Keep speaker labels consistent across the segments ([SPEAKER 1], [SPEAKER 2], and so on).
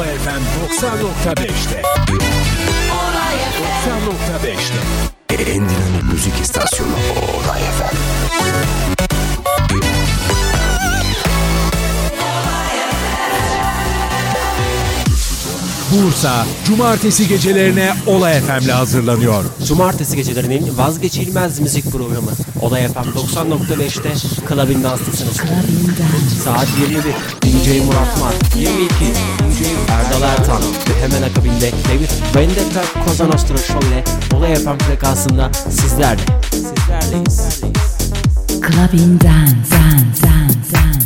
[SPEAKER 1] Ola FM 90.5'te. 90.5'te.
[SPEAKER 2] En dinamik müzik istasyonu Olay FM.
[SPEAKER 1] Bursa, cumartesi gecelerine Ola FM'le hazırlanıyor.
[SPEAKER 3] Cumartesi gecelerinin vazgeçilmez müzik programı Olay FM 90.5'te Clubbing Dance'tasınız. Saat 21 DJ Murat Mar, 22 DJ Erdal Ertan ve hemen akabinde David Vendetta Cosa Nostra Show ile Olay FM frekansında sizlerle. Sizlerleyiz.
[SPEAKER 4] Clubbing dance, dance, dance, dance,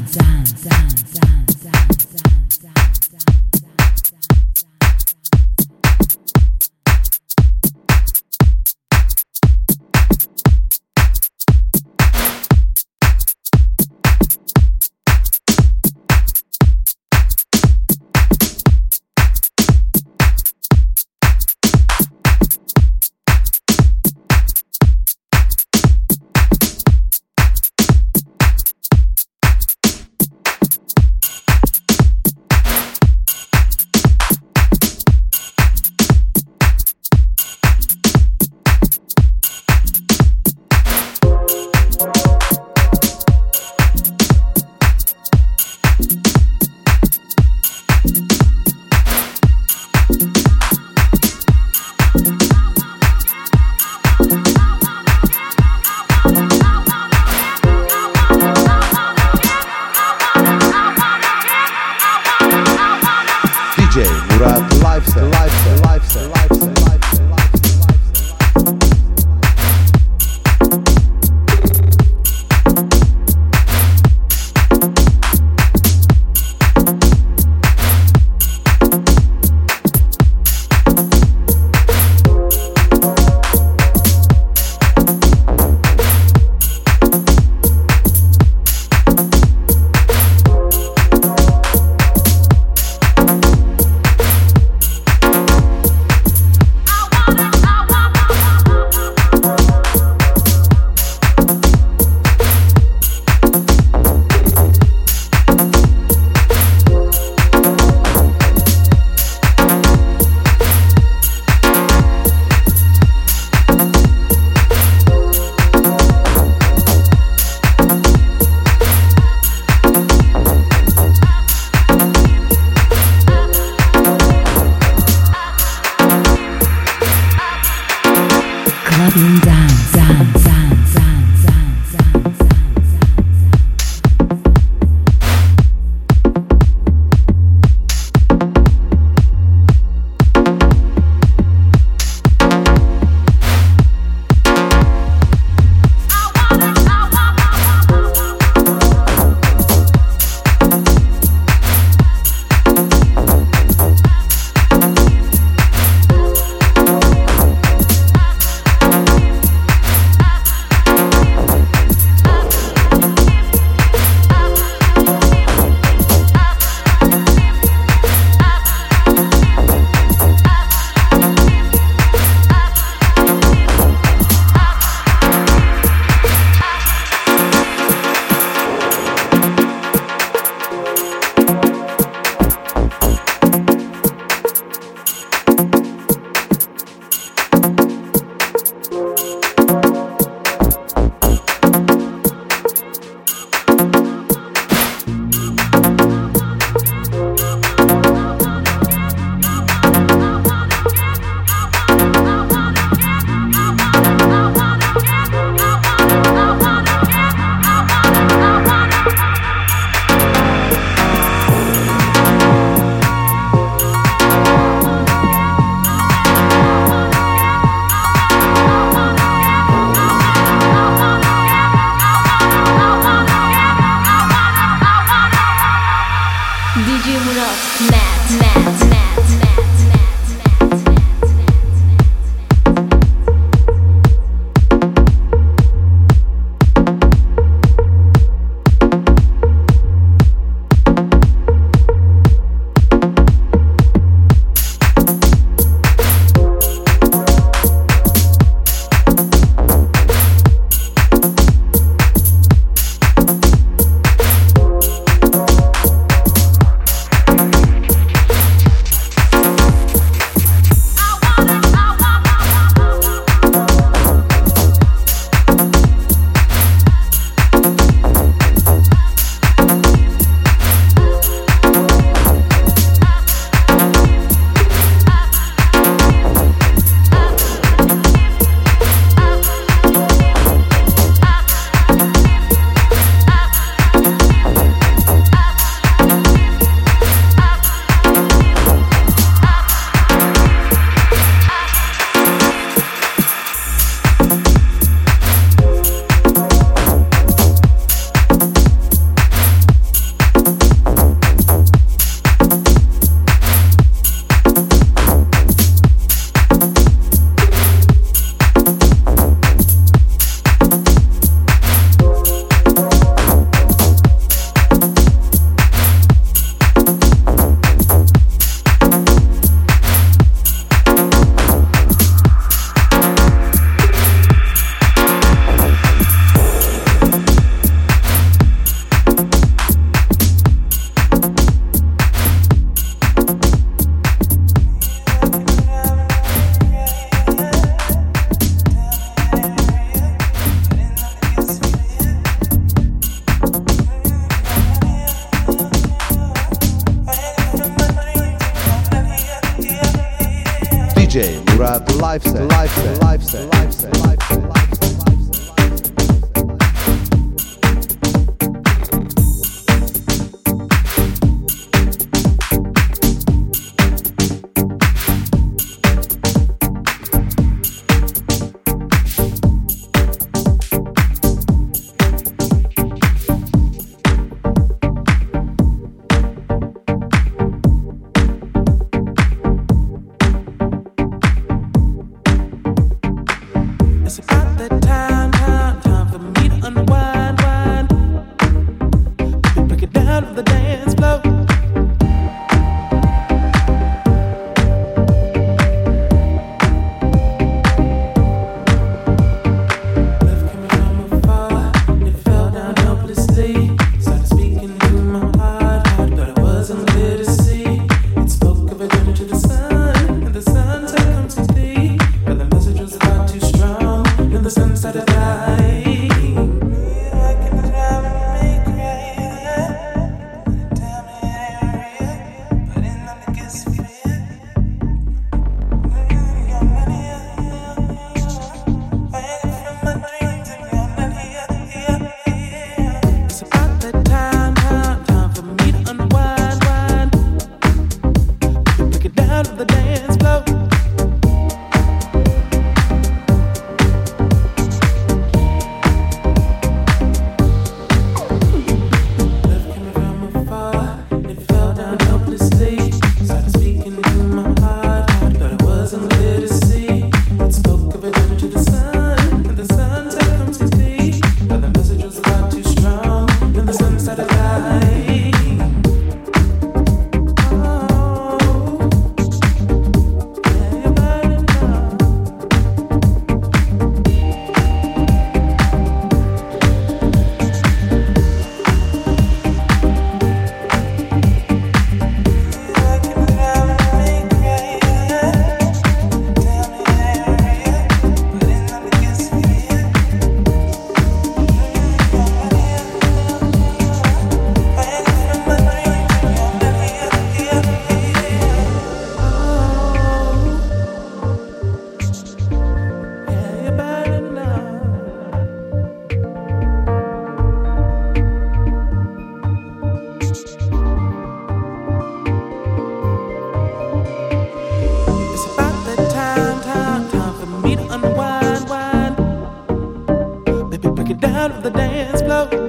[SPEAKER 5] out of the dance floor.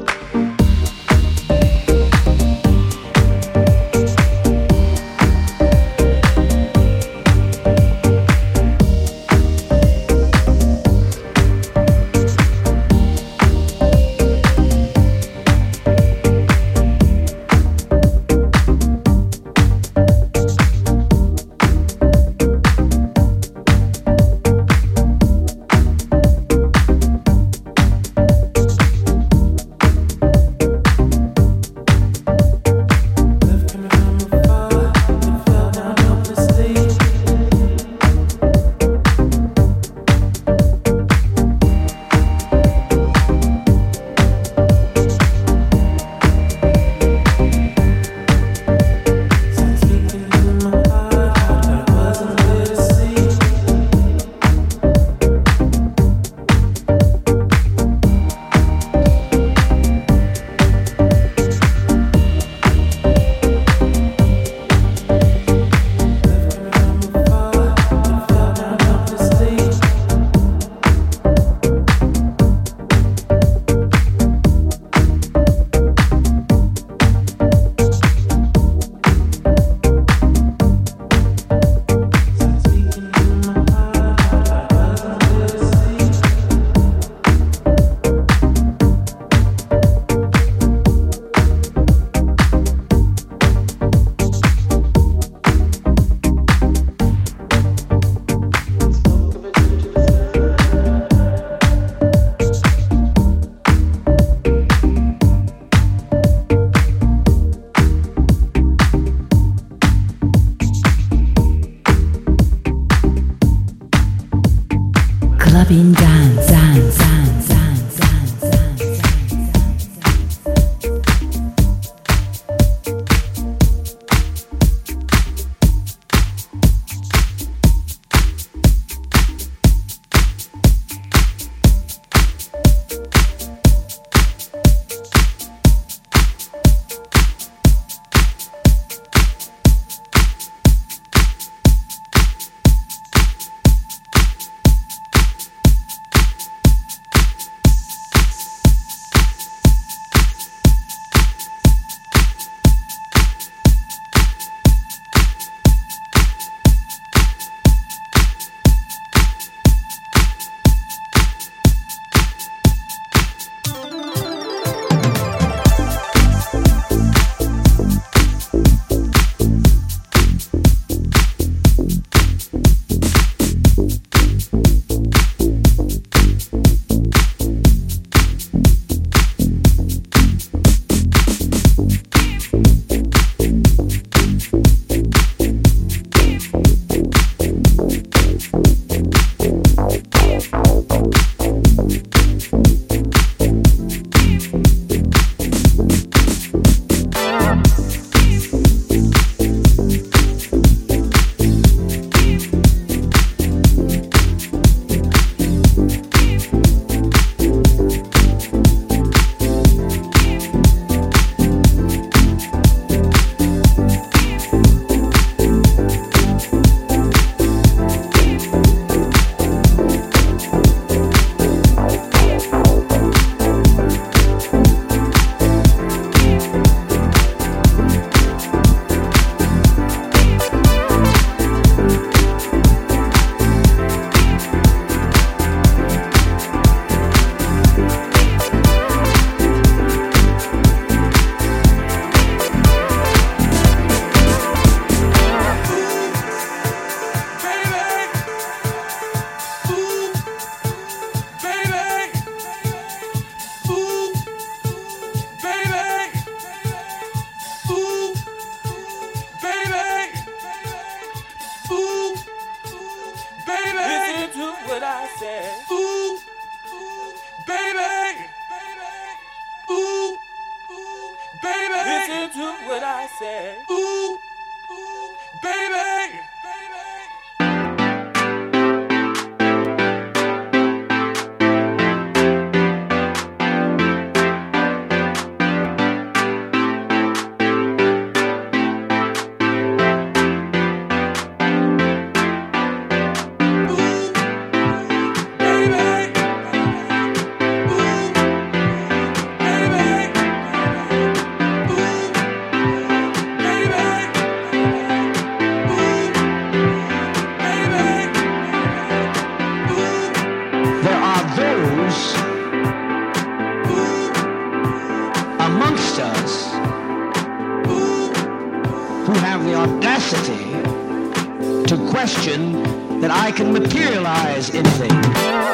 [SPEAKER 5] that
[SPEAKER 6] I can materialize anything.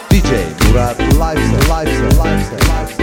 [SPEAKER 7] DJ Murat Lifestyle, Lifestyle, Lifestyle, Lifestyle.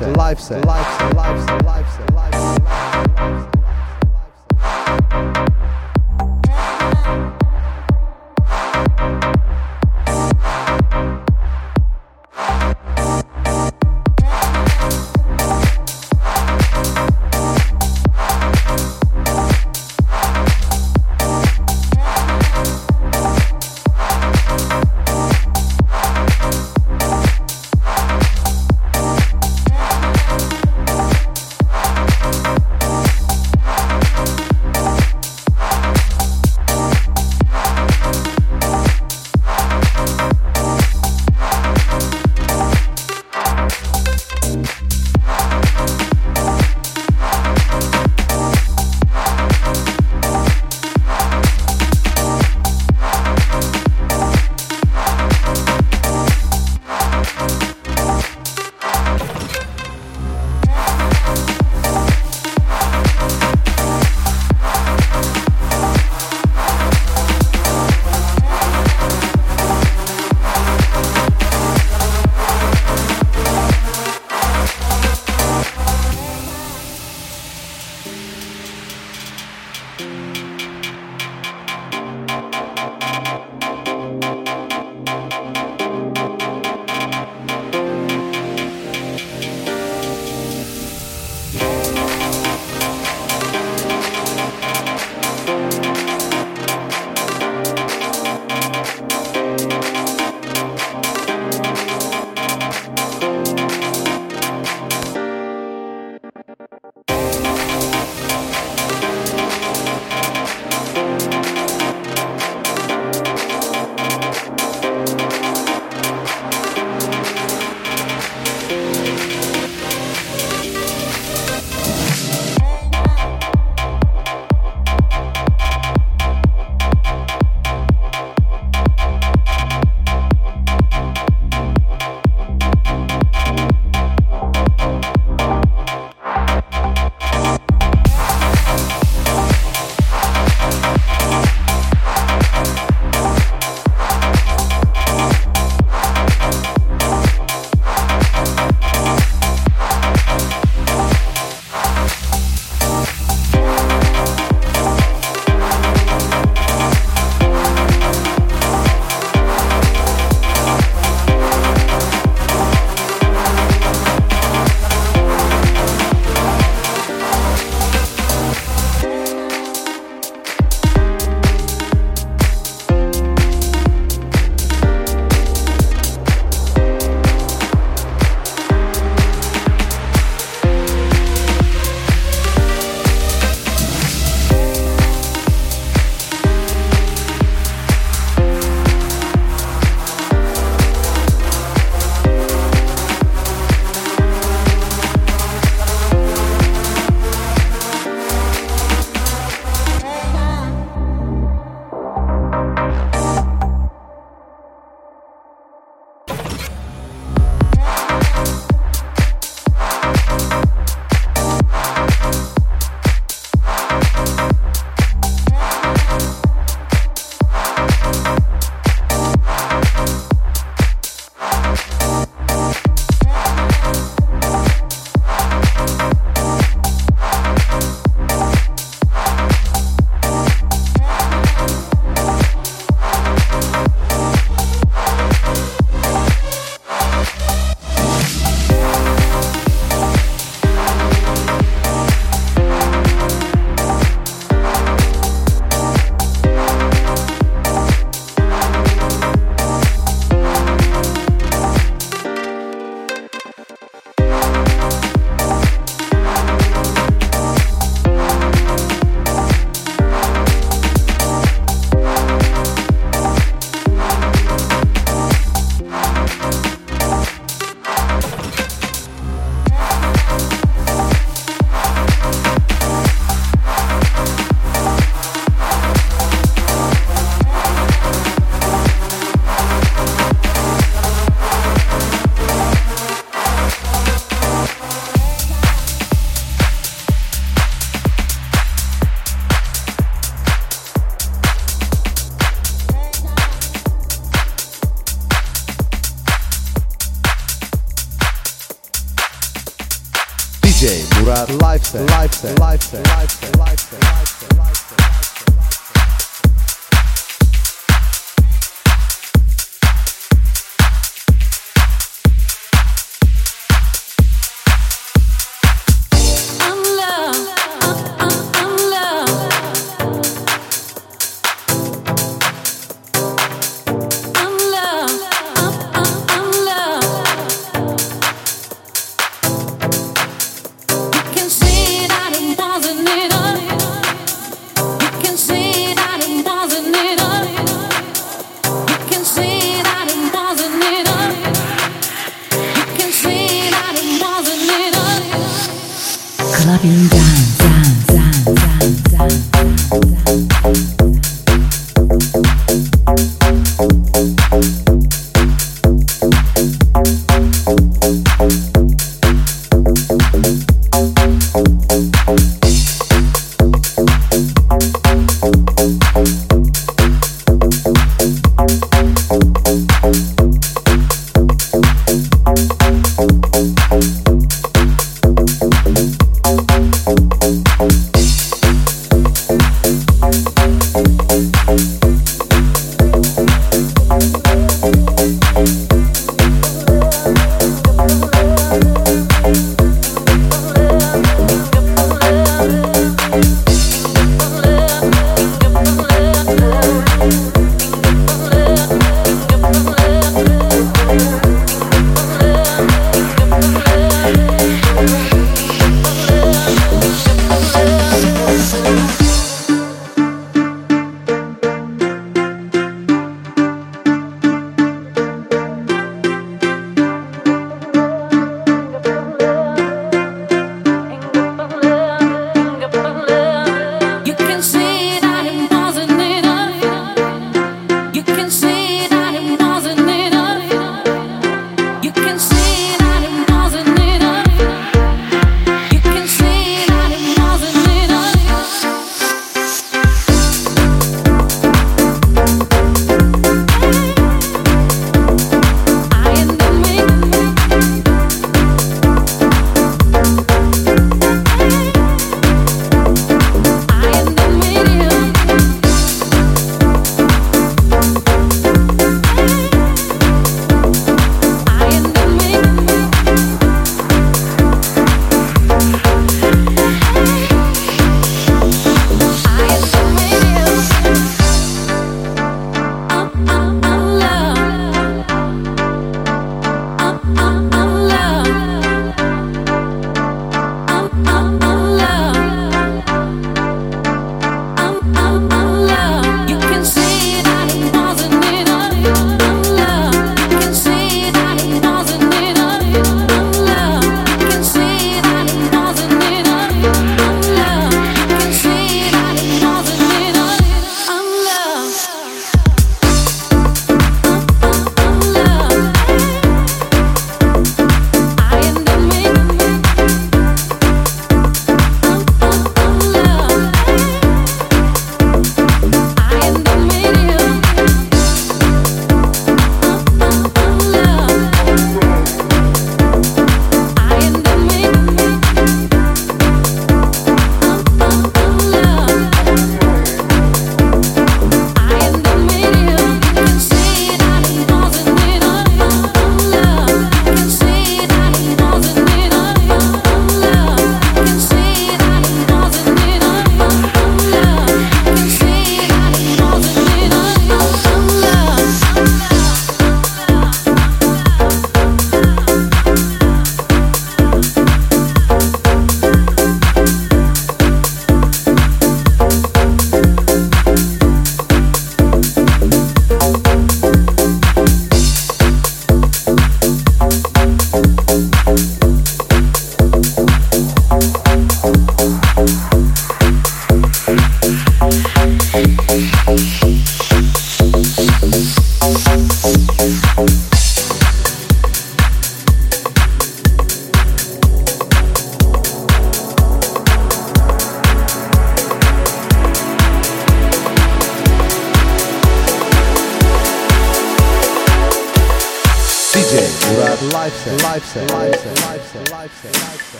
[SPEAKER 7] Life set.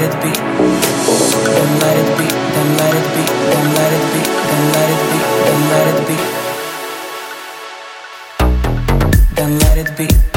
[SPEAKER 8] let it be. Let it be. Let it be. Let it be. Let it be. Let it be. Let it be.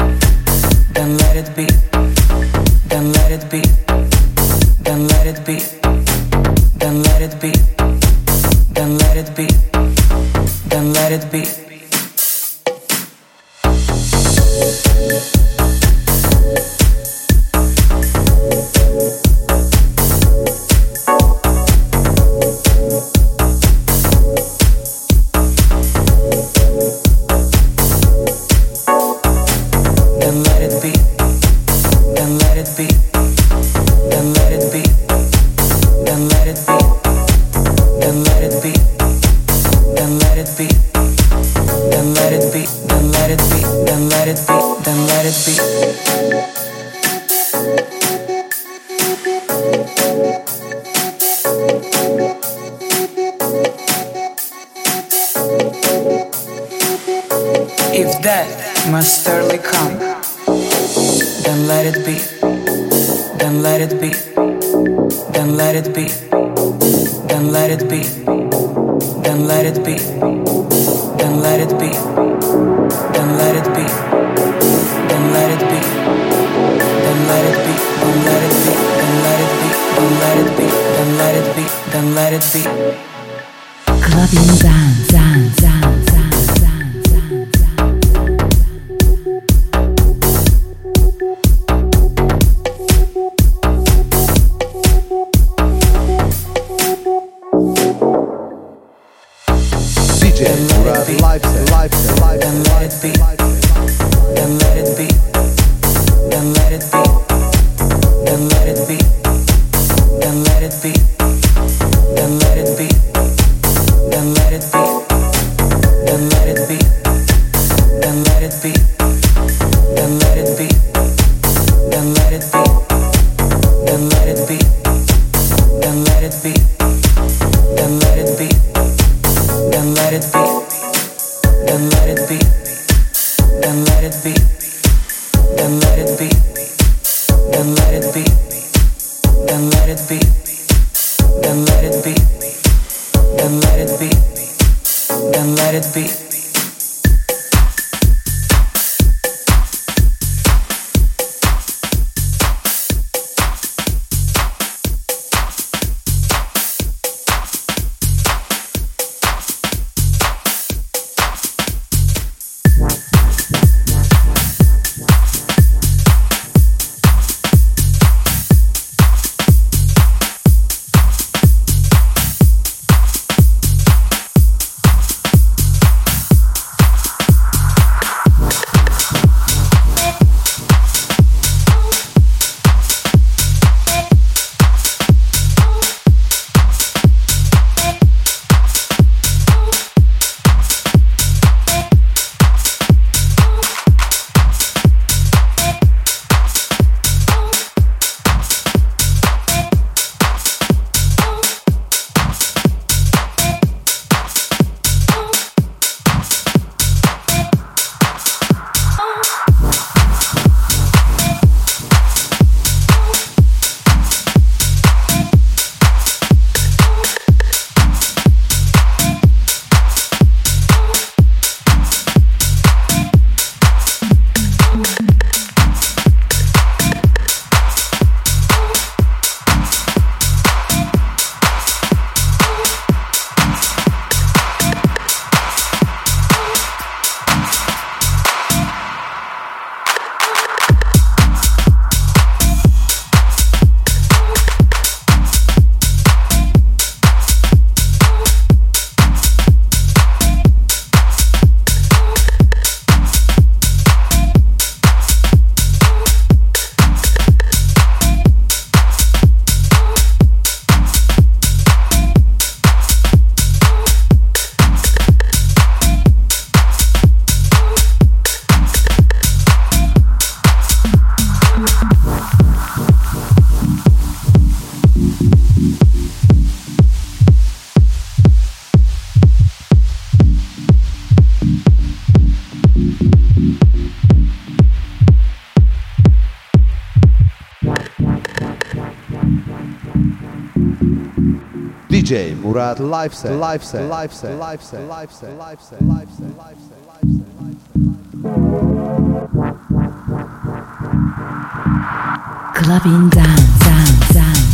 [SPEAKER 8] Then let it be. Then let it be. Then let it be. Let it be. Let it be.
[SPEAKER 7] Murat Lifestyle. Lifestyle. Lifestyle. Lifestyle. Lifestyle. Lifestyle. Lifestyle. Lifestyle.
[SPEAKER 4] Clubbing down, down, down.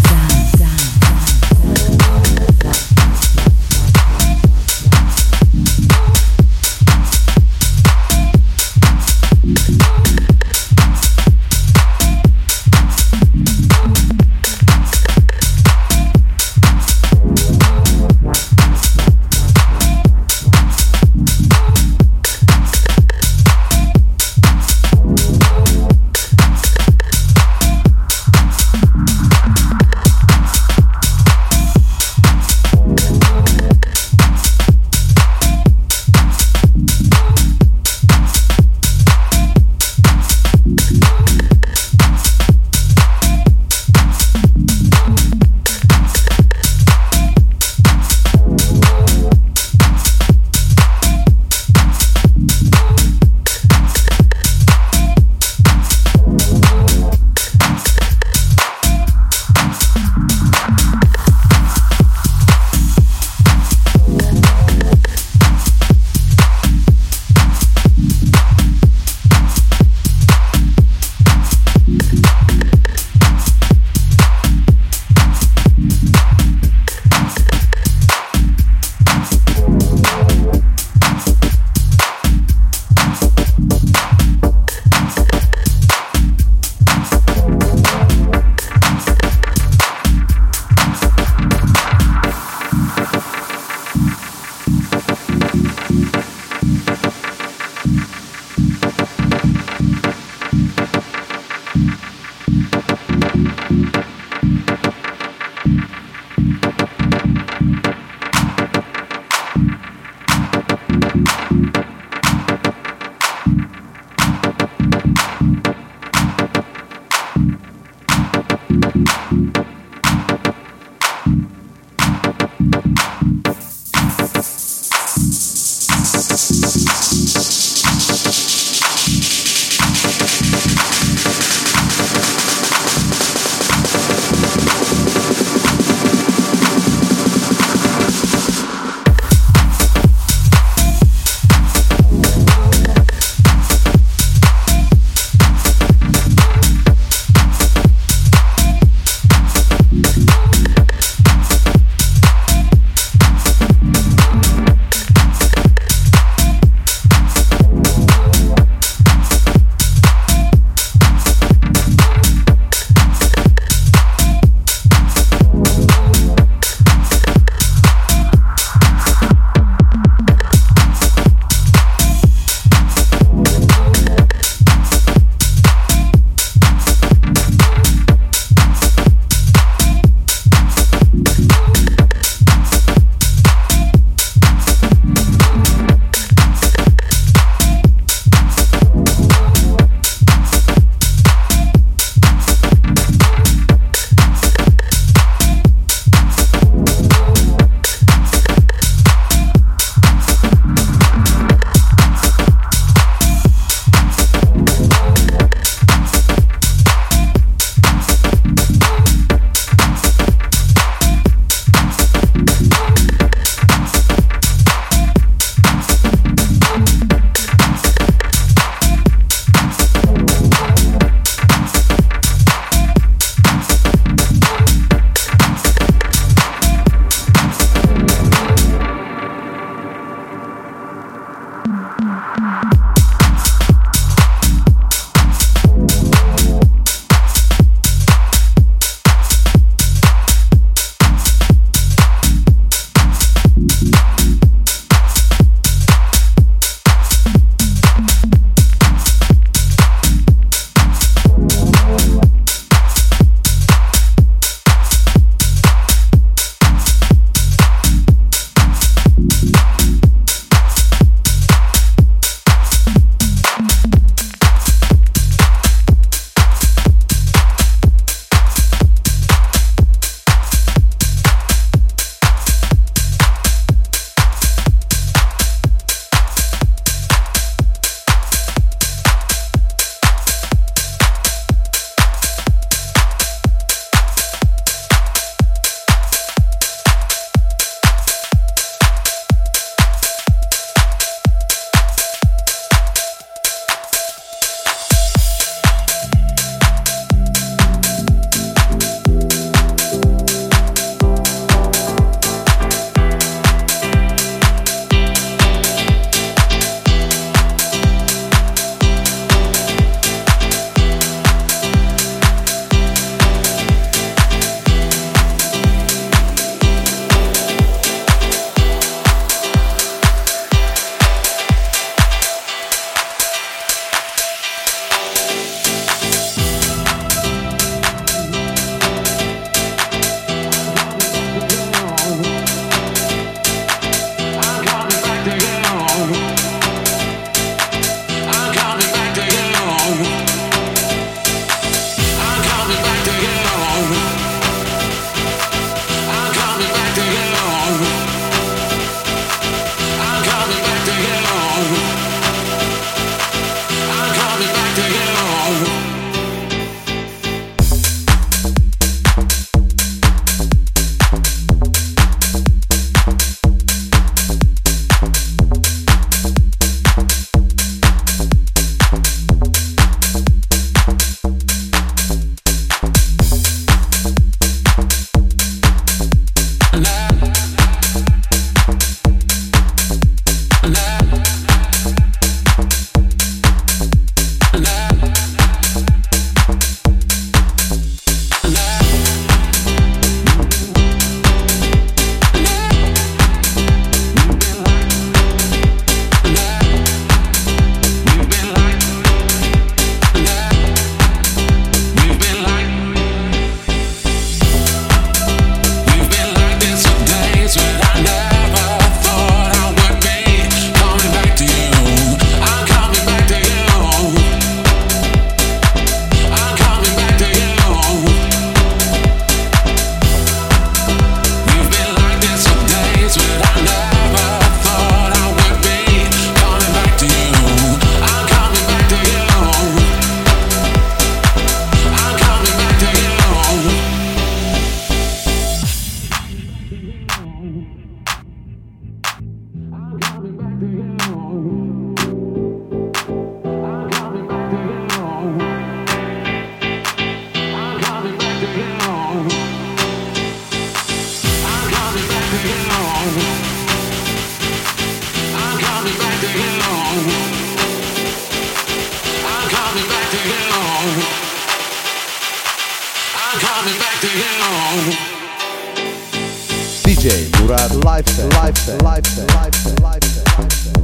[SPEAKER 7] DJ Murad Life Lifestyle, Lifestyle, Lifestyle, Lifestyle.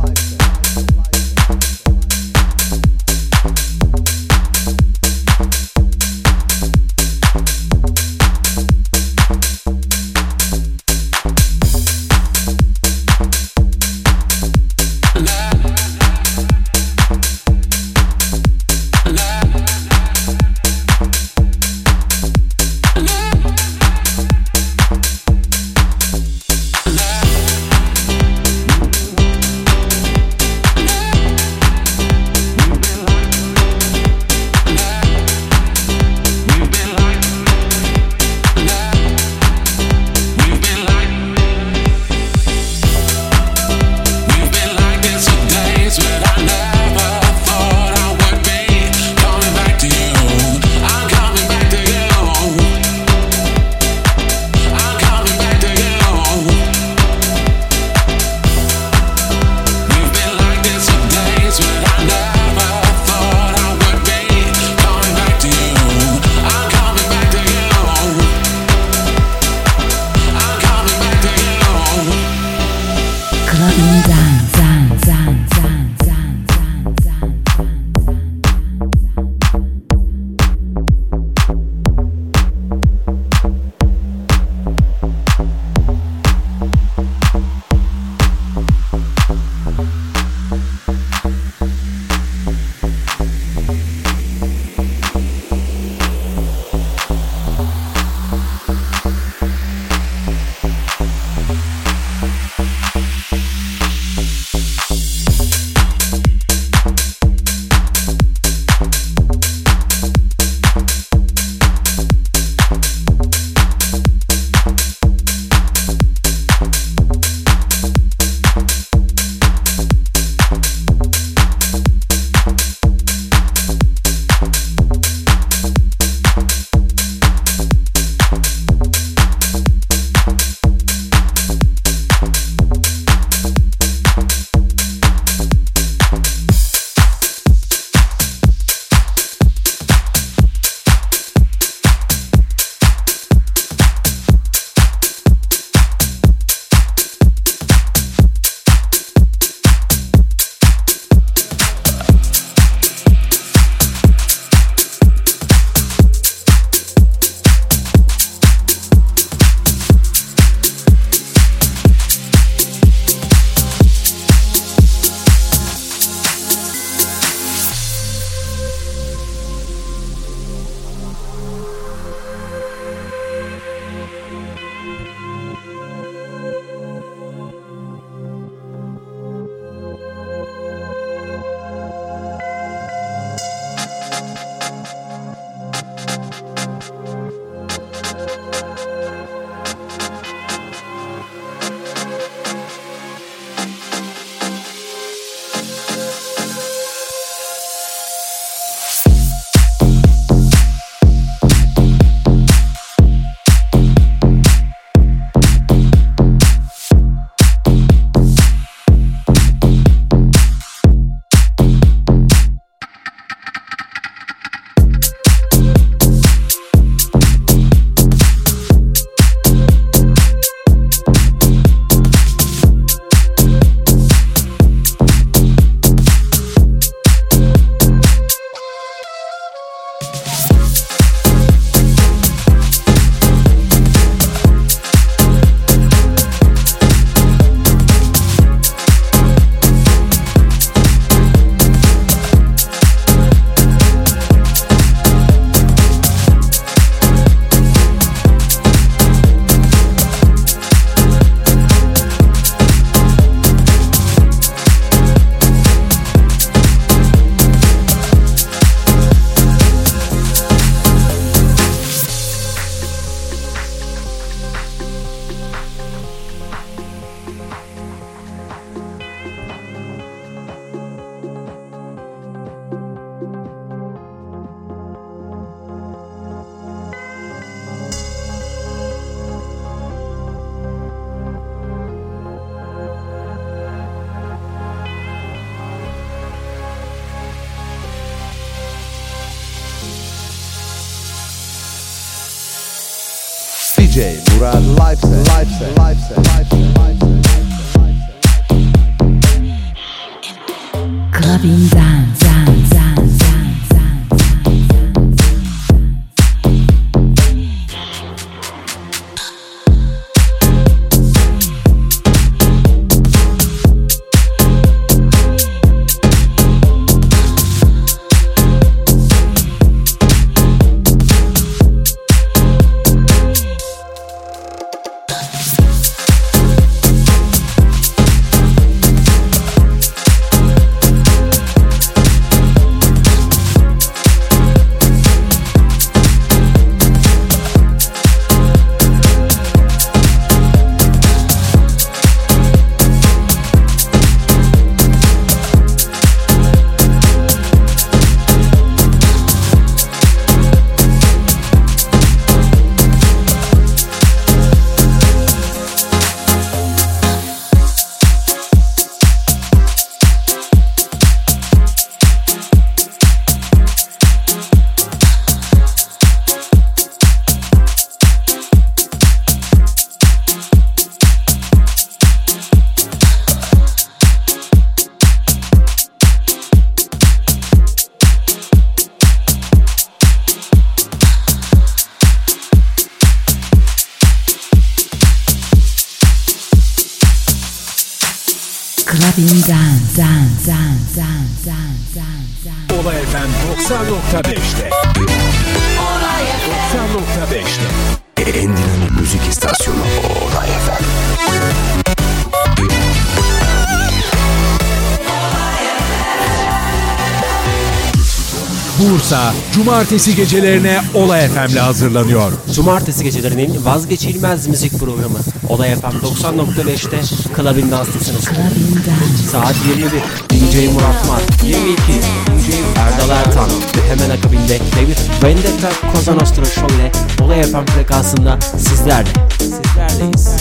[SPEAKER 1] Cumartesi gecelerine Olay FM'le hazırlanıyor.
[SPEAKER 3] Cumartesi gecelerinin vazgeçilmez müzik programı. Olay FM 90.5'te Clubbing Dance'tasınız.
[SPEAKER 4] Clubbing dance.
[SPEAKER 3] Saat 21. DJ Murat Mar. 22. DJ Erdal Ertan. Ve hemen akabinde David Vendetta Cosa Nostra Show ile Olay FM frekansında sizlerle. Sizlerleyiz.